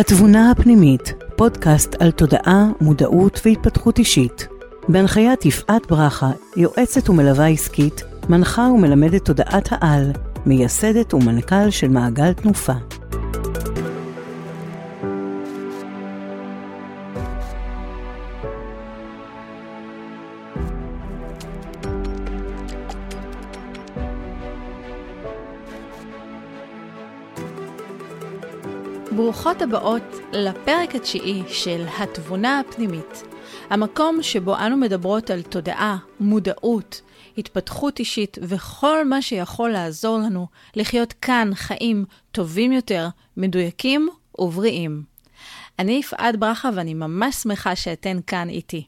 התבונה הפנימית, פודקאסט על תודעה, מודעות והתפתחות אישית. בהנחיית יפעת ברכה, יועצת ומלווה עסקית, מנחה ומלמדת תודעת העל, מייסדת ומנכ"ל של מעגל תנופה. הבאות לפרק התשיעי של התבונה הפנימית, המקום שבו אנו מדברות על תודעה, מודעות, התפתחות אישית וכל מה שיכול לעזור לנו לחיות כאן חיים טובים יותר, מדויקים ובריאים. אני יפעת ברכה ואני ממש שמחה שאתן כאן איתי.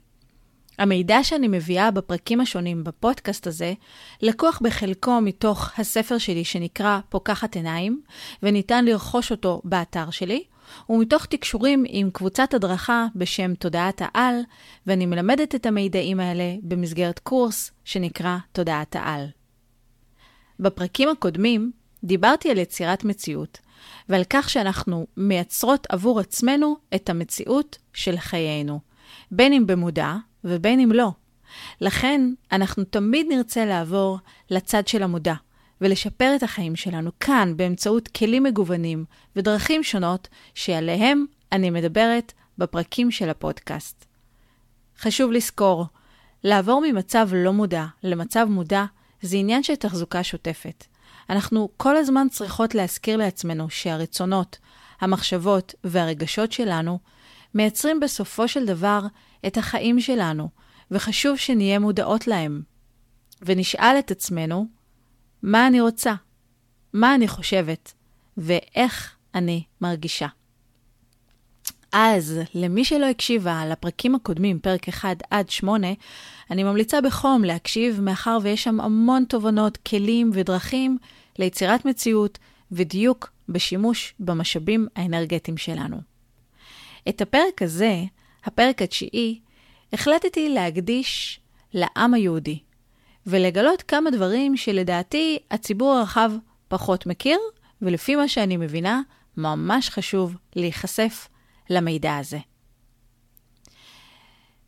המידע שאני מביאה בפרקים השונים בפודקאסט הזה, לקוח בחלקו מתוך הספר שלי שנקרא פוקחת עיניים, וניתן לרכוש אותו באתר שלי, ומתוך תקשורים עם קבוצת הדרכה בשם תודעת העל, ואני מלמדת את המידעים האלה במסגרת קורס שנקרא תודעת העל. בפרקים הקודמים דיברתי על יצירת מציאות, ועל כך שאנחנו מייצרות עבור עצמנו את המציאות של חיינו, בין אם במודע, ובין אם לא. לכן, אנחנו תמיד נרצה לעבור לצד של המודע, ולשפר את החיים שלנו כאן באמצעות כלים מגוונים ודרכים שונות שעליהם אני מדברת בפרקים של הפודקאסט. חשוב לזכור, לעבור ממצב לא מודע למצב מודע זה עניין של תחזוקה שוטפת. אנחנו כל הזמן צריכות להזכיר לעצמנו שהרצונות, המחשבות והרגשות שלנו מייצרים בסופו של דבר את החיים שלנו, וחשוב שנהיה מודעות להם. ונשאל את עצמנו, מה אני רוצה? מה אני חושבת? ואיך אני מרגישה? אז, למי שלא הקשיבה לפרקים הקודמים, פרק 1 עד 8, אני ממליצה בחום להקשיב, מאחר ויש שם המון תובנות, כלים ודרכים ליצירת מציאות ודיוק בשימוש במשאבים האנרגטיים שלנו. את הפרק הזה, הפרק התשיעי, החלטתי להקדיש לעם היהודי, ולגלות כמה דברים שלדעתי הציבור הרחב פחות מכיר, ולפי מה שאני מבינה, ממש חשוב להיחשף למידע הזה.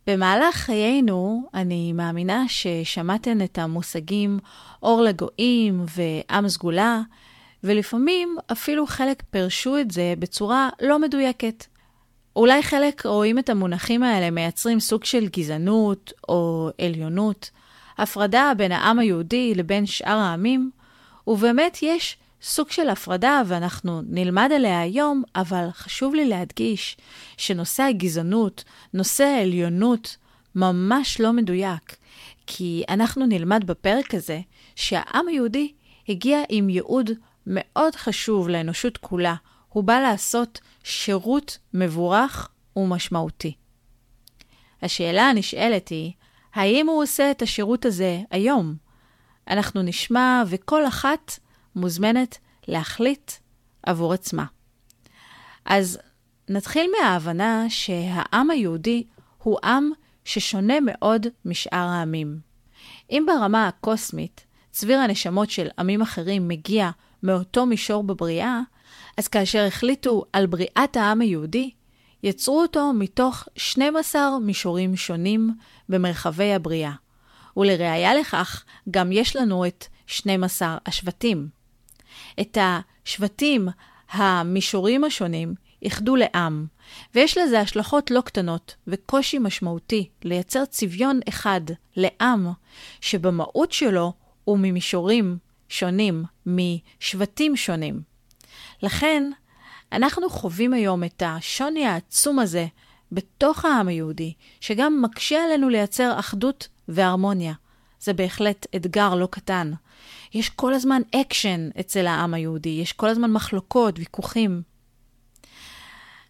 במהלך חיינו, אני מאמינה ששמעתן את המושגים אור לגויים ועם סגולה, ולפעמים אפילו חלק פירשו את זה בצורה לא מדויקת. אולי חלק רואים את המונחים האלה מייצרים סוג של גזענות או עליונות, הפרדה בין העם היהודי לבין שאר העמים, ובאמת יש סוג של הפרדה ואנחנו נלמד עליה היום, אבל חשוב לי להדגיש שנושא הגזענות, נושא העליונות, ממש לא מדויק, כי אנחנו נלמד בפרק הזה שהעם היהודי הגיע עם ייעוד מאוד חשוב לאנושות כולה. הוא בא לעשות שירות מבורך ומשמעותי. השאלה הנשאלת היא, האם הוא עושה את השירות הזה היום? אנחנו נשמע וכל אחת מוזמנת להחליט עבור עצמה. אז נתחיל מההבנה שהעם היהודי הוא עם ששונה מאוד משאר העמים. אם ברמה הקוסמית צביר הנשמות של עמים אחרים מגיע מאותו מישור בבריאה, אז כאשר החליטו על בריאת העם היהודי, יצרו אותו מתוך 12 מישורים שונים במרחבי הבריאה. ולראיה לכך, גם יש לנו את 12 השבטים. את השבטים, המישורים השונים, איחדו לעם, ויש לזה השלכות לא קטנות וקושי משמעותי לייצר צביון אחד לעם, שבמהות שלו הוא ממישורים שונים, משבטים שונים. לכן, אנחנו חווים היום את השוני העצום הזה בתוך העם היהודי, שגם מקשה עלינו לייצר אחדות והרמוניה. זה בהחלט אתגר לא קטן. יש כל הזמן אקשן אצל העם היהודי, יש כל הזמן מחלוקות, ויכוחים.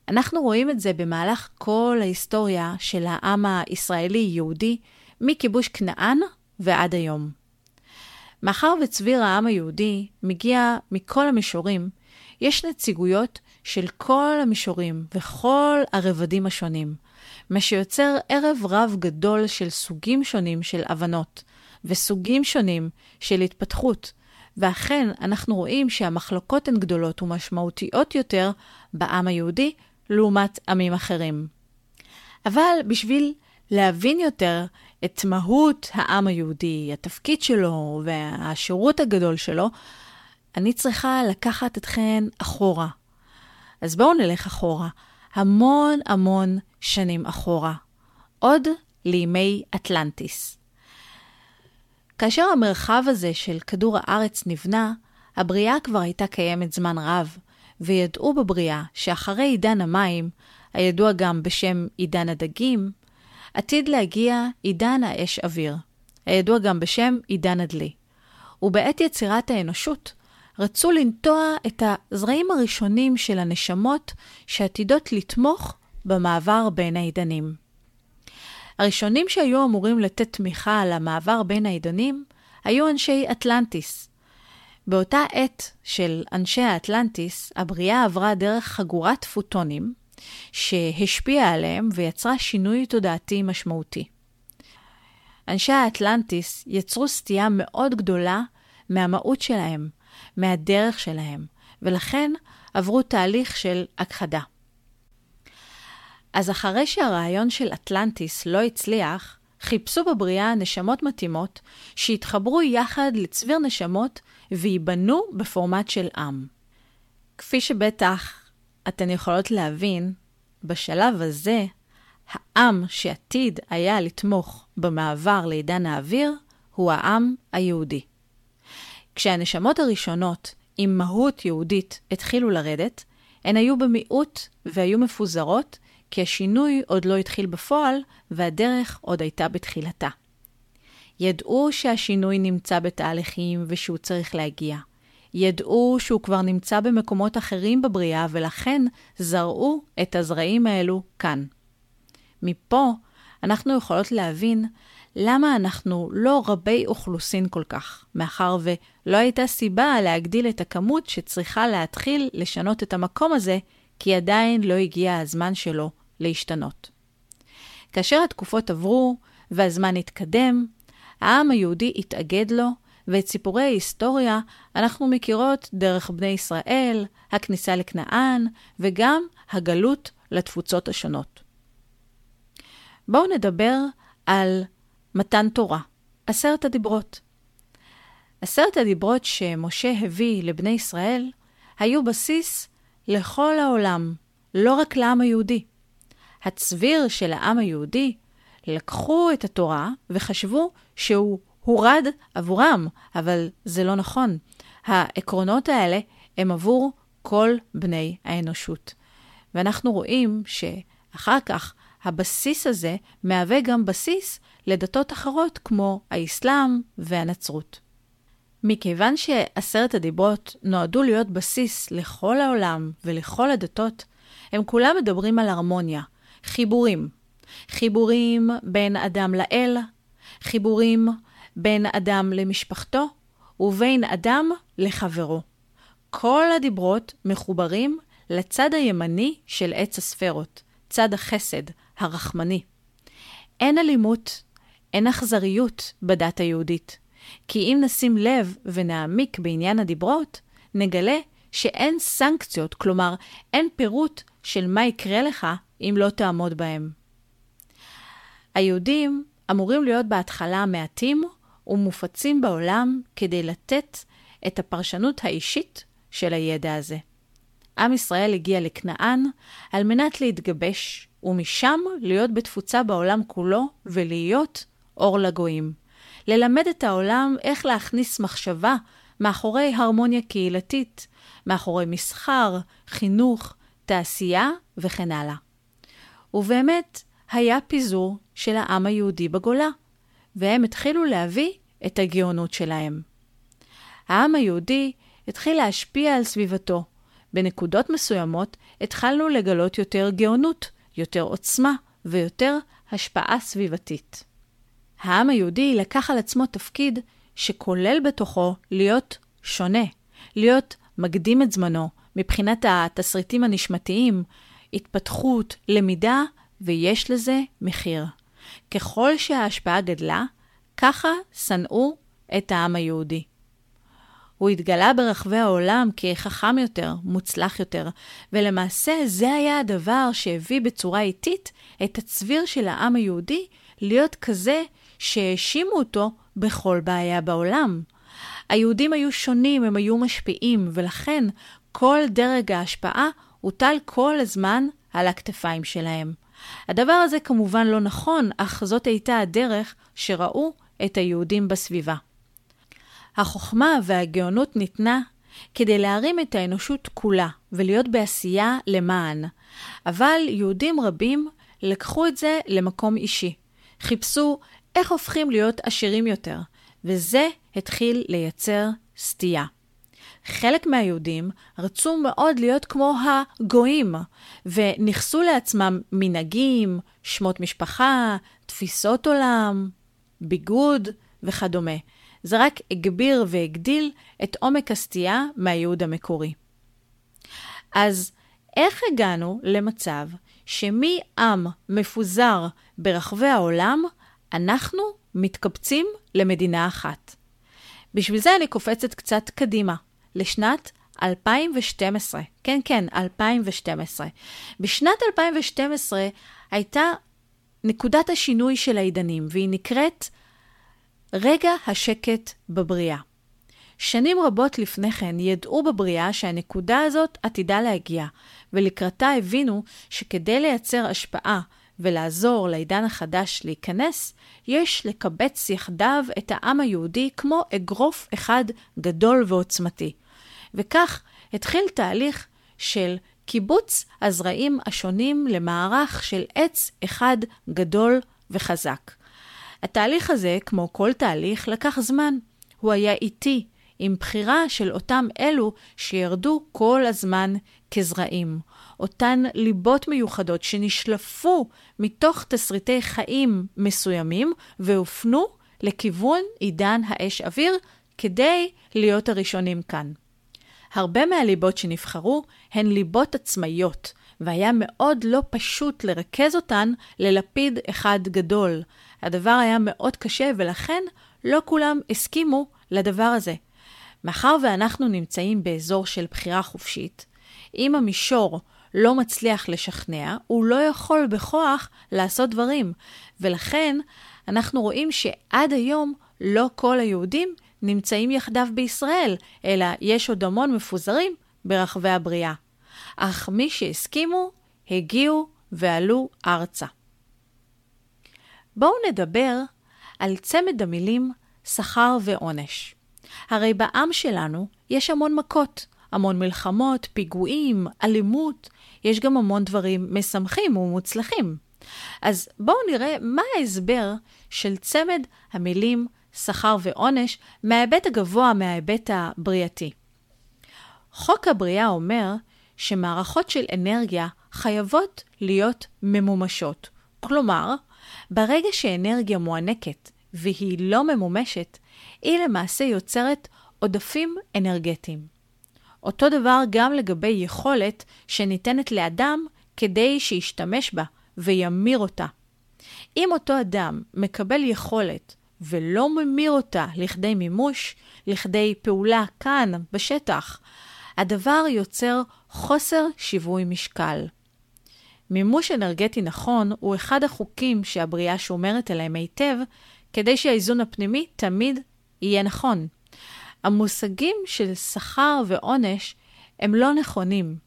אנחנו רואים את זה במהלך כל ההיסטוריה של העם הישראלי-יהודי, מכיבוש כנען ועד היום. מאחר וצביר העם היהודי מגיע מכל המישורים, יש נציגויות של כל המישורים וכל הרבדים השונים, מה שיוצר ערב רב גדול של סוגים שונים של הבנות וסוגים שונים של התפתחות, ואכן אנחנו רואים שהמחלוקות הן גדולות ומשמעותיות יותר בעם היהודי לעומת עמים אחרים. אבל בשביל להבין יותר את מהות העם היהודי, התפקיד שלו והשירות הגדול שלו, אני צריכה לקחת אתכן אחורה. אז בואו נלך אחורה, המון המון שנים אחורה, עוד לימי אטלנטיס. כאשר המרחב הזה של כדור הארץ נבנה, הבריאה כבר הייתה קיימת זמן רב, וידעו בבריאה שאחרי עידן המים, הידוע גם בשם עידן הדגים, עתיד להגיע עידן האש אוויר, הידוע גם בשם עידן הדלי. ובעת יצירת האנושות, רצו לנטוע את הזרעים הראשונים של הנשמות שעתידות לתמוך במעבר בין העידנים. הראשונים שהיו אמורים לתת תמיכה על המעבר בין העידנים היו אנשי אטלנטיס. באותה עת של אנשי האטלנטיס, הבריאה עברה דרך חגורת פוטונים, שהשפיעה עליהם ויצרה שינוי תודעתי משמעותי. אנשי האטלנטיס יצרו סטייה מאוד גדולה מהמהות שלהם, מהדרך שלהם, ולכן עברו תהליך של הכחדה. אז אחרי שהרעיון של אטלנטיס לא הצליח, חיפשו בבריאה נשמות מתאימות שיתחברו יחד לצביר נשמות וייבנו בפורמט של עם. כפי שבטח אתן יכולות להבין, בשלב הזה, העם שעתיד היה לתמוך במעבר לעידן האוויר הוא העם היהודי. כשהנשמות הראשונות עם מהות יהודית התחילו לרדת, הן היו במיעוט והיו מפוזרות, כי השינוי עוד לא התחיל בפועל והדרך עוד הייתה בתחילתה. ידעו שהשינוי נמצא בתהליכים ושהוא צריך להגיע. ידעו שהוא כבר נמצא במקומות אחרים בבריאה ולכן זרעו את הזרעים האלו כאן. מפה אנחנו יכולות להבין למה אנחנו לא רבי אוכלוסין כל כך, מאחר ולא הייתה סיבה להגדיל את הכמות שצריכה להתחיל לשנות את המקום הזה, כי עדיין לא הגיע הזמן שלו להשתנות. כאשר התקופות עברו והזמן התקדם, העם היהודי התאגד לו, ואת סיפורי ההיסטוריה אנחנו מכירות דרך בני ישראל, הכניסה לכנען, וגם הגלות לתפוצות השונות. בואו נדבר על מתן תורה, עשרת הדיברות. עשרת הדיברות שמשה הביא לבני ישראל היו בסיס לכל העולם, לא רק לעם היהודי. הצביר של העם היהודי לקחו את התורה וחשבו שהוא הורד עבורם, אבל זה לא נכון. העקרונות האלה הם עבור כל בני האנושות. ואנחנו רואים שאחר כך הבסיס הזה מהווה גם בסיס לדתות אחרות כמו האסלאם והנצרות. מכיוון שעשרת הדיברות נועדו להיות בסיס לכל העולם ולכל הדתות, הם כולם מדברים על הרמוניה, חיבורים. חיבורים בין אדם לאל, חיבורים בין אדם למשפחתו ובין אדם לחברו. כל הדיברות מחוברים לצד הימני של עץ הספרות, צד החסד, הרחמני. אין אלימות, אין אכזריות בדת היהודית. כי אם נשים לב ונעמיק בעניין הדיברות, נגלה שאין סנקציות, כלומר, אין פירוט של מה יקרה לך אם לא תעמוד בהם. היהודים אמורים להיות בהתחלה מעטים ומופצים בעולם כדי לתת את הפרשנות האישית של הידע הזה. עם ישראל הגיע לכנען על מנת להתגבש, ומשם להיות בתפוצה בעולם כולו ולהיות אור לגויים. ללמד את העולם איך להכניס מחשבה מאחורי הרמוניה קהילתית, מאחורי מסחר, חינוך, תעשייה וכן הלאה. ובאמת, היה פיזור של העם היהודי בגולה, והם התחילו להביא את הגאונות שלהם. העם היהודי התחיל להשפיע על סביבתו. בנקודות מסוימות התחלנו לגלות יותר גאונות, יותר עוצמה ויותר השפעה סביבתית. העם היהודי לקח על עצמו תפקיד שכולל בתוכו להיות שונה, להיות מקדים את זמנו מבחינת התסריטים הנשמתיים, התפתחות, למידה, ויש לזה מחיר. ככל שההשפעה גדלה, ככה שנאו את העם היהודי. הוא התגלה ברחבי העולם כחכם יותר, מוצלח יותר, ולמעשה זה היה הדבר שהביא בצורה איטית את הצביר של העם היהודי להיות כזה שהאשימו אותו בכל בעיה בעולם. היהודים היו שונים, הם היו משפיעים, ולכן כל דרג ההשפעה הוטל כל הזמן על הכתפיים שלהם. הדבר הזה כמובן לא נכון, אך זאת הייתה הדרך שראו את היהודים בסביבה. החוכמה והגאונות ניתנה כדי להרים את האנושות כולה ולהיות בעשייה למען. אבל יהודים רבים לקחו את זה למקום אישי. חיפשו איך הופכים להיות עשירים יותר, וזה התחיל לייצר סטייה. חלק מהיהודים רצו מאוד להיות כמו הגויים, וניכסו לעצמם מנהגים, שמות משפחה, תפיסות עולם, ביגוד וכדומה. זה רק הגביר והגדיל את עומק הסטייה מהייעוד המקורי. אז איך הגענו למצב שמעם מפוזר ברחבי העולם, אנחנו מתקבצים למדינה אחת? בשביל זה אני קופצת קצת קדימה, לשנת 2012. כן, כן, 2012. בשנת 2012 הייתה נקודת השינוי של העידנים, והיא נקראת רגע השקט בבריאה. שנים רבות לפני כן ידעו בבריאה שהנקודה הזאת עתידה להגיע, ולקראתה הבינו שכדי לייצר השפעה ולעזור לעידן החדש להיכנס, יש לקבץ יחדיו את העם היהודי כמו אגרוף אחד גדול ועוצמתי. וכך התחיל תהליך של קיבוץ הזרעים השונים למערך של עץ אחד גדול וחזק. התהליך הזה, כמו כל תהליך, לקח זמן. הוא היה איטי, עם בחירה של אותם אלו שירדו כל הזמן כזרעים. אותן ליבות מיוחדות שנשלפו מתוך תסריטי חיים מסוימים והופנו לכיוון עידן האש אוויר כדי להיות הראשונים כאן. הרבה מהליבות שנבחרו הן ליבות עצמאיות, והיה מאוד לא פשוט לרכז אותן ללפיד אחד גדול. הדבר היה מאוד קשה, ולכן לא כולם הסכימו לדבר הזה. מאחר ואנחנו נמצאים באזור של בחירה חופשית, אם המישור לא מצליח לשכנע, הוא לא יכול בכוח לעשות דברים. ולכן אנחנו רואים שעד היום לא כל היהודים נמצאים יחדיו בישראל, אלא יש עוד המון מפוזרים ברחבי הבריאה. אך מי שהסכימו, הגיעו ועלו ארצה. בואו נדבר על צמד המילים שכר ועונש. הרי בעם שלנו יש המון מכות, המון מלחמות, פיגועים, אלימות, יש גם המון דברים משמחים ומוצלחים. אז בואו נראה מה ההסבר של צמד המילים שכר ועונש מההיבט הגבוה מההיבט הבריאתי. חוק הבריאה אומר שמערכות של אנרגיה חייבות להיות ממומשות. כלומר, ברגע שאנרגיה מוענקת והיא לא ממומשת, היא למעשה יוצרת עודפים אנרגטיים. אותו דבר גם לגבי יכולת שניתנת לאדם כדי שישתמש בה וימיר אותה. אם אותו אדם מקבל יכולת ולא ממיר אותה לכדי מימוש, לכדי פעולה כאן, בשטח, הדבר יוצר חוסר שיווי משקל. מימוש אנרגטי נכון הוא אחד החוקים שהבריאה שומרת עליהם היטב, כדי שהאיזון הפנימי תמיד יהיה נכון. המושגים של שכר ועונש הם לא נכונים,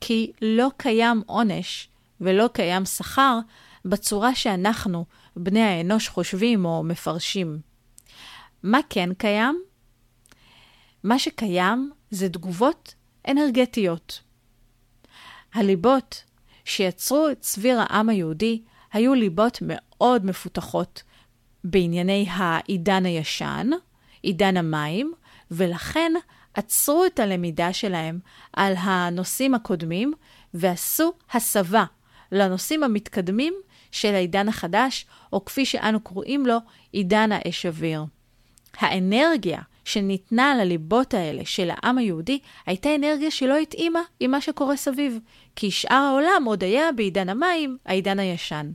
כי לא קיים עונש ולא קיים שכר בצורה שאנחנו, בני האנוש, חושבים או מפרשים. מה כן קיים? מה שקיים זה תגובות אנרגטיות. הליבות שיצרו את צביר העם היהודי היו ליבות מאוד מפותחות בענייני העידן הישן, עידן המים, ולכן עצרו את הלמידה שלהם על הנושאים הקודמים ועשו הסבה לנושאים המתקדמים של העידן החדש, או כפי שאנו קוראים לו, עידן האש אוויר. האנרגיה שניתנה לליבות האלה של העם היהודי הייתה אנרגיה שלא התאימה עם מה שקורה סביב, כי שאר העולם עוד היה בעידן המים, העידן הישן.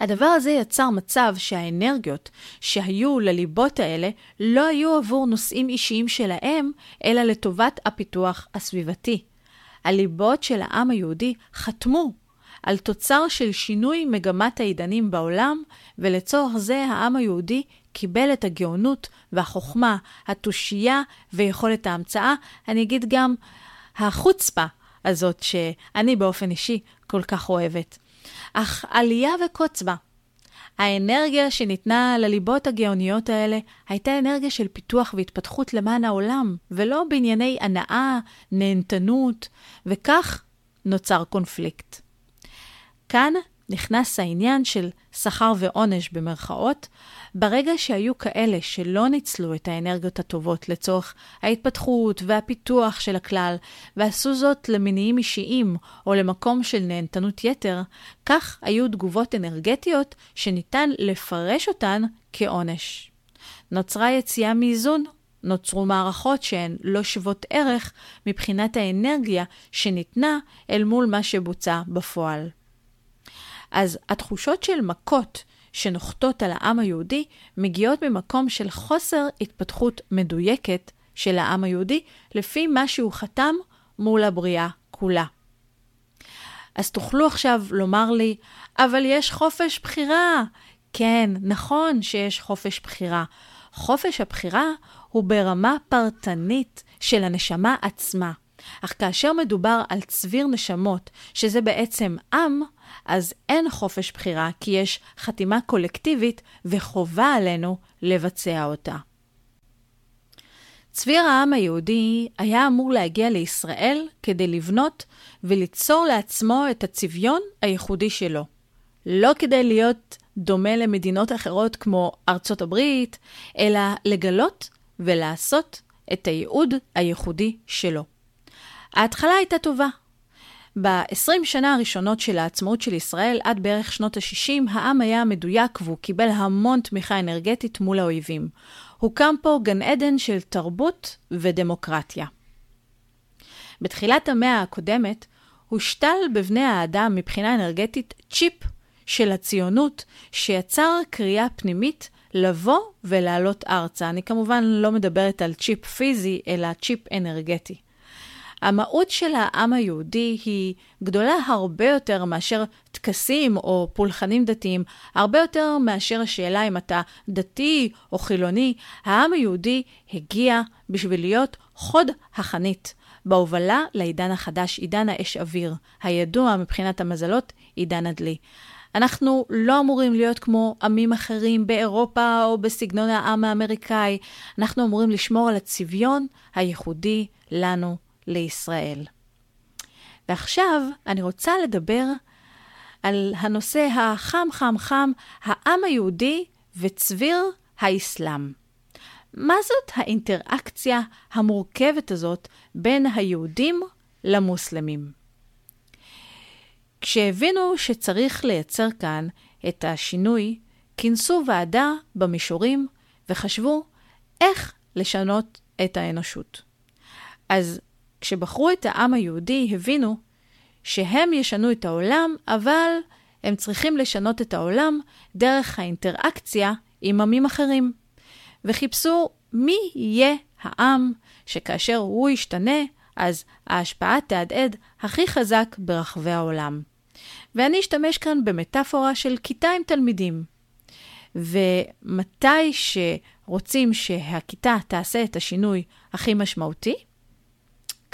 הדבר הזה יצר מצב שהאנרגיות שהיו לליבות האלה לא היו עבור נושאים אישיים שלהם, אלא לטובת הפיתוח הסביבתי. הליבות של העם היהודי חתמו על תוצר של שינוי מגמת העידנים בעולם, ולצורך זה העם היהודי קיבל את הגאונות והחוכמה, התושייה ויכולת ההמצאה, אני אגיד גם החוצפה הזאת שאני באופן אישי כל כך אוהבת. אך עלייה וקוץ בה. האנרגיה שניתנה לליבות הגאוניות האלה הייתה אנרגיה של פיתוח והתפתחות למען העולם, ולא בענייני הנאה, נהנתנות, וכך נוצר קונפליקט. כאן נכנס העניין של שכר ועונש במרכאות, ברגע שהיו כאלה שלא ניצלו את האנרגיות הטובות לצורך ההתפתחות והפיתוח של הכלל, ועשו זאת למניעים אישיים או למקום של נהנתנות יתר, כך היו תגובות אנרגטיות שניתן לפרש אותן כעונש. נוצרה יציאה מאיזון, נוצרו מערכות שהן לא שוות ערך מבחינת האנרגיה שניתנה אל מול מה שבוצע בפועל. אז התחושות של מכות שנוחתות על העם היהודי מגיעות ממקום של חוסר התפתחות מדויקת של העם היהודי, לפי מה שהוא חתם מול הבריאה כולה. אז תוכלו עכשיו לומר לי, אבל יש חופש בחירה. כן, נכון שיש חופש בחירה. חופש הבחירה הוא ברמה פרטנית של הנשמה עצמה. אך כאשר מדובר על צביר נשמות, שזה בעצם עם, אז אין חופש בחירה, כי יש חתימה קולקטיבית וחובה עלינו לבצע אותה. צביר העם היהודי היה אמור להגיע לישראל כדי לבנות וליצור לעצמו את הצביון הייחודי שלו. לא כדי להיות דומה למדינות אחרות כמו ארצות הברית, אלא לגלות ולעשות את הייעוד הייחודי שלו. ההתחלה הייתה טובה. ב-20 שנה הראשונות של העצמאות של ישראל, עד בערך שנות ה-60, העם היה מדויק והוא קיבל המון תמיכה אנרגטית מול האויבים. הוקם פה גן עדן של תרבות ודמוקרטיה. בתחילת המאה הקודמת, הושתל בבני האדם מבחינה אנרגטית צ'יפ של הציונות, שיצר קריאה פנימית לבוא ולעלות ארצה. אני כמובן לא מדברת על צ'יפ פיזי, אלא צ'יפ אנרגטי. המהות של העם היהודי היא גדולה הרבה יותר מאשר טקסים או פולחנים דתיים, הרבה יותר מאשר השאלה אם אתה דתי או חילוני. העם היהודי הגיע בשביל להיות חוד החנית. בהובלה לעידן החדש, עידן האש אוויר, הידוע מבחינת המזלות, עידן הדלי. אנחנו לא אמורים להיות כמו עמים אחרים באירופה או בסגנון העם האמריקאי. אנחנו אמורים לשמור על הצביון הייחודי לנו לישראל. ועכשיו אני רוצה לדבר על הנושא החם חם חם, העם היהודי וצביר האסלאם. מה זאת האינטראקציה המורכבת הזאת בין היהודים למוסלמים? כשהבינו שצריך לייצר כאן את השינוי, כינסו ועדה במישורים וחשבו איך לשנות את האנושות. אז כשבחרו את העם היהודי, הבינו שהם ישנו את העולם, אבל הם צריכים לשנות את העולם דרך האינטראקציה עם עמים אחרים. וחיפשו מי יהיה העם שכאשר הוא ישתנה, אז ההשפעה תהדהד הכי חזק ברחבי העולם. ואני אשתמש כאן במטאפורה של כיתה עם תלמידים. ומתי שרוצים שהכיתה תעשה את השינוי הכי משמעותי?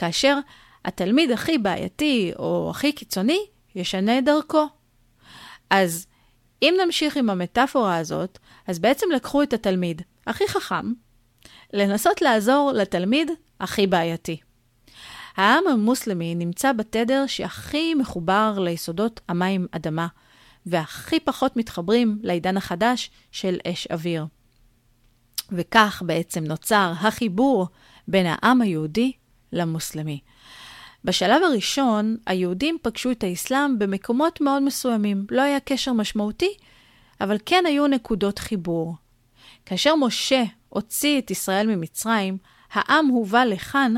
כאשר התלמיד הכי בעייתי או הכי קיצוני ישנה את דרכו. אז אם נמשיך עם המטאפורה הזאת, אז בעצם לקחו את התלמיד הכי חכם, לנסות לעזור לתלמיד הכי בעייתי. העם המוסלמי נמצא בתדר שהכי מחובר ליסודות המים אדמה, והכי פחות מתחברים לעידן החדש של אש אוויר. וכך בעצם נוצר החיבור בין העם היהודי למוסלמי. בשלב הראשון, היהודים פגשו את האסלאם במקומות מאוד מסוימים. לא היה קשר משמעותי, אבל כן היו נקודות חיבור. כאשר משה הוציא את ישראל ממצרים, העם הובא לכאן,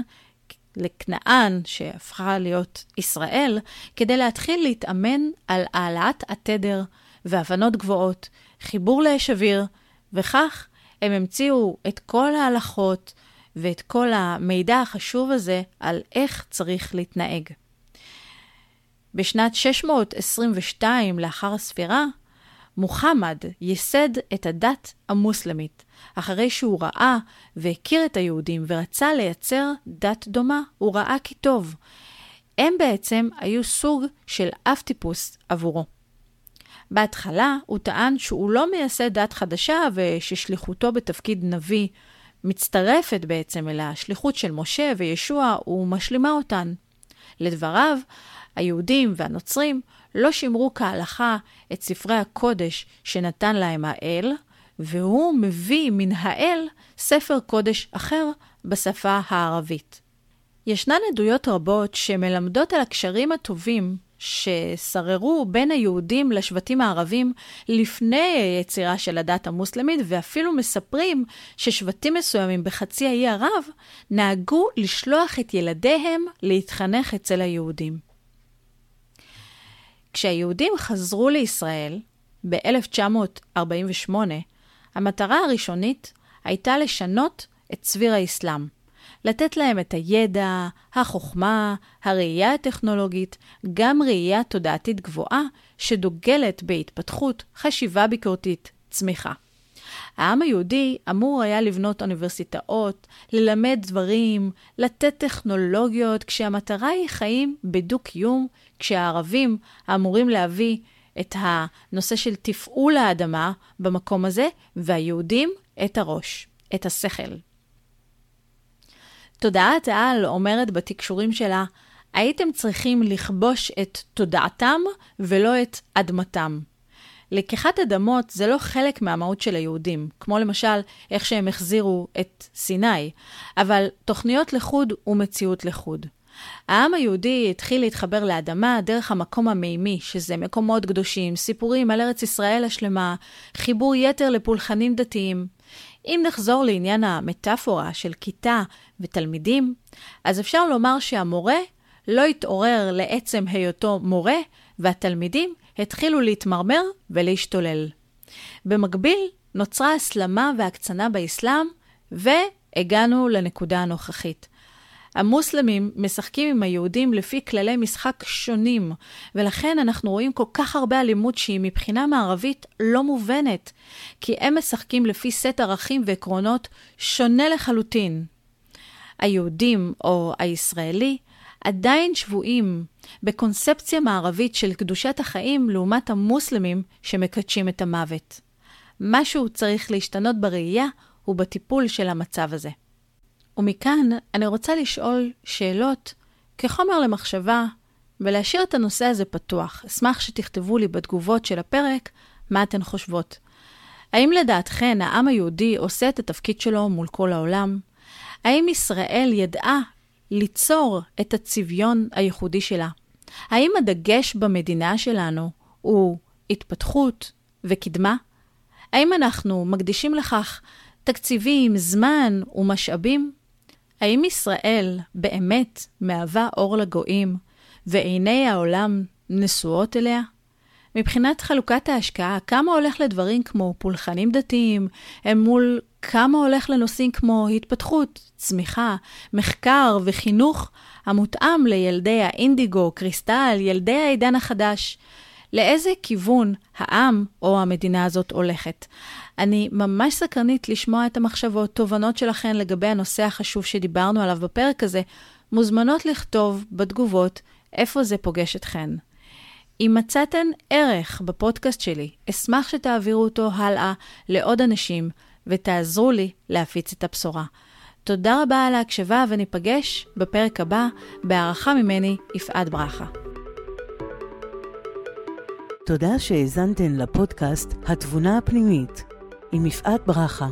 לכנען, שהפכה להיות ישראל, כדי להתחיל להתאמן על העלאת התדר והבנות גבוהות, חיבור לאש אוויר, וכך הם המציאו את כל ההלכות ואת כל המידע החשוב הזה על איך צריך להתנהג. בשנת 622 לאחר הספירה, מוחמד ייסד את הדת המוסלמית, אחרי שהוא ראה והכיר את היהודים ורצה לייצר דת דומה, הוא ראה כי טוב. הם בעצם היו סוג של אב טיפוס עבורו. בהתחלה הוא טען שהוא לא מייסד דת חדשה וששליחותו בתפקיד נביא מצטרפת בעצם אל השליחות של משה וישוע ומשלימה אותן. לדבריו, היהודים והנוצרים לא שימרו כהלכה את ספרי הקודש שנתן להם האל, והוא מביא מן האל ספר קודש אחר בשפה הערבית. ישנן עדויות רבות שמלמדות על הקשרים הטובים ששררו בין היהודים לשבטים הערבים לפני היצירה של הדת המוסלמית, ואפילו מספרים ששבטים מסוימים בחצי האי ערב נהגו לשלוח את ילדיהם להתחנך אצל היהודים. כשהיהודים חזרו לישראל ב-1948, המטרה הראשונית הייתה לשנות את צביר האסלאם. לתת להם את הידע, החוכמה, הראייה הטכנולוגית, גם ראייה תודעתית גבוהה שדוגלת בהתפתחות, חשיבה ביקורתית, צמיחה. העם היהודי אמור היה לבנות אוניברסיטאות, ללמד דברים, לתת טכנולוגיות, כשהמטרה היא חיים בדו-קיום, כשהערבים אמורים להביא את הנושא של תפעול האדמה במקום הזה, והיהודים את הראש, את השכל. תודעת העל אומרת בתקשורים שלה, הייתם צריכים לכבוש את תודעתם ולא את אדמתם. לקיחת אדמות זה לא חלק מהמהות של היהודים, כמו למשל איך שהם החזירו את סיני, אבל תוכניות לחוד ומציאות לחוד. העם היהודי התחיל להתחבר לאדמה דרך המקום המימי, שזה מקומות קדושים, סיפורים על ארץ ישראל השלמה, חיבור יתר לפולחנים דתיים. אם נחזור לעניין המטאפורה של כיתה ותלמידים, אז אפשר לומר שהמורה לא התעורר לעצם היותו מורה, והתלמידים התחילו להתמרמר ולהשתולל. במקביל, נוצרה הסלמה והקצנה באסלאם, והגענו לנקודה הנוכחית. המוסלמים משחקים עם היהודים לפי כללי משחק שונים, ולכן אנחנו רואים כל כך הרבה אלימות שהיא מבחינה מערבית לא מובנת, כי הם משחקים לפי סט ערכים ועקרונות שונה לחלוטין. היהודים או הישראלי עדיין שבויים בקונספציה מערבית של קדושת החיים לעומת המוסלמים שמקדשים את המוות. משהו צריך להשתנות בראייה ובטיפול של המצב הזה. ומכאן אני רוצה לשאול שאלות כחומר למחשבה ולהשאיר את הנושא הזה פתוח. אשמח שתכתבו לי בתגובות של הפרק מה אתן חושבות. האם לדעתכן העם היהודי עושה את התפקיד שלו מול כל העולם? האם ישראל ידעה ליצור את הצביון הייחודי שלה? האם הדגש במדינה שלנו הוא התפתחות וקדמה? האם אנחנו מקדישים לכך תקציבים, זמן ומשאבים? האם ישראל באמת מהווה אור לגויים, ועיני העולם נשואות אליה? מבחינת חלוקת ההשקעה, כמה הולך לדברים כמו פולחנים דתיים, הם מול כמה הולך לנושאים כמו התפתחות, צמיחה, מחקר וחינוך המותאם לילדי האינדיגו, קריסטל, ילדי העידן החדש. לאיזה כיוון העם או המדינה הזאת הולכת. אני ממש סקרנית לשמוע את המחשבות, תובנות שלכן לגבי הנושא החשוב שדיברנו עליו בפרק הזה. מוזמנות לכתוב בתגובות איפה זה פוגש אתכן. אם מצאתן ערך בפודקאסט שלי, אשמח שתעבירו אותו הלאה לעוד אנשים ותעזרו לי להפיץ את הבשורה. תודה רבה על ההקשבה וניפגש בפרק הבא בהערכה ממני, יפעת ברכה. תודה שהאזנתן לפודקאסט התבונה הפנימית עם יפעת ברכה.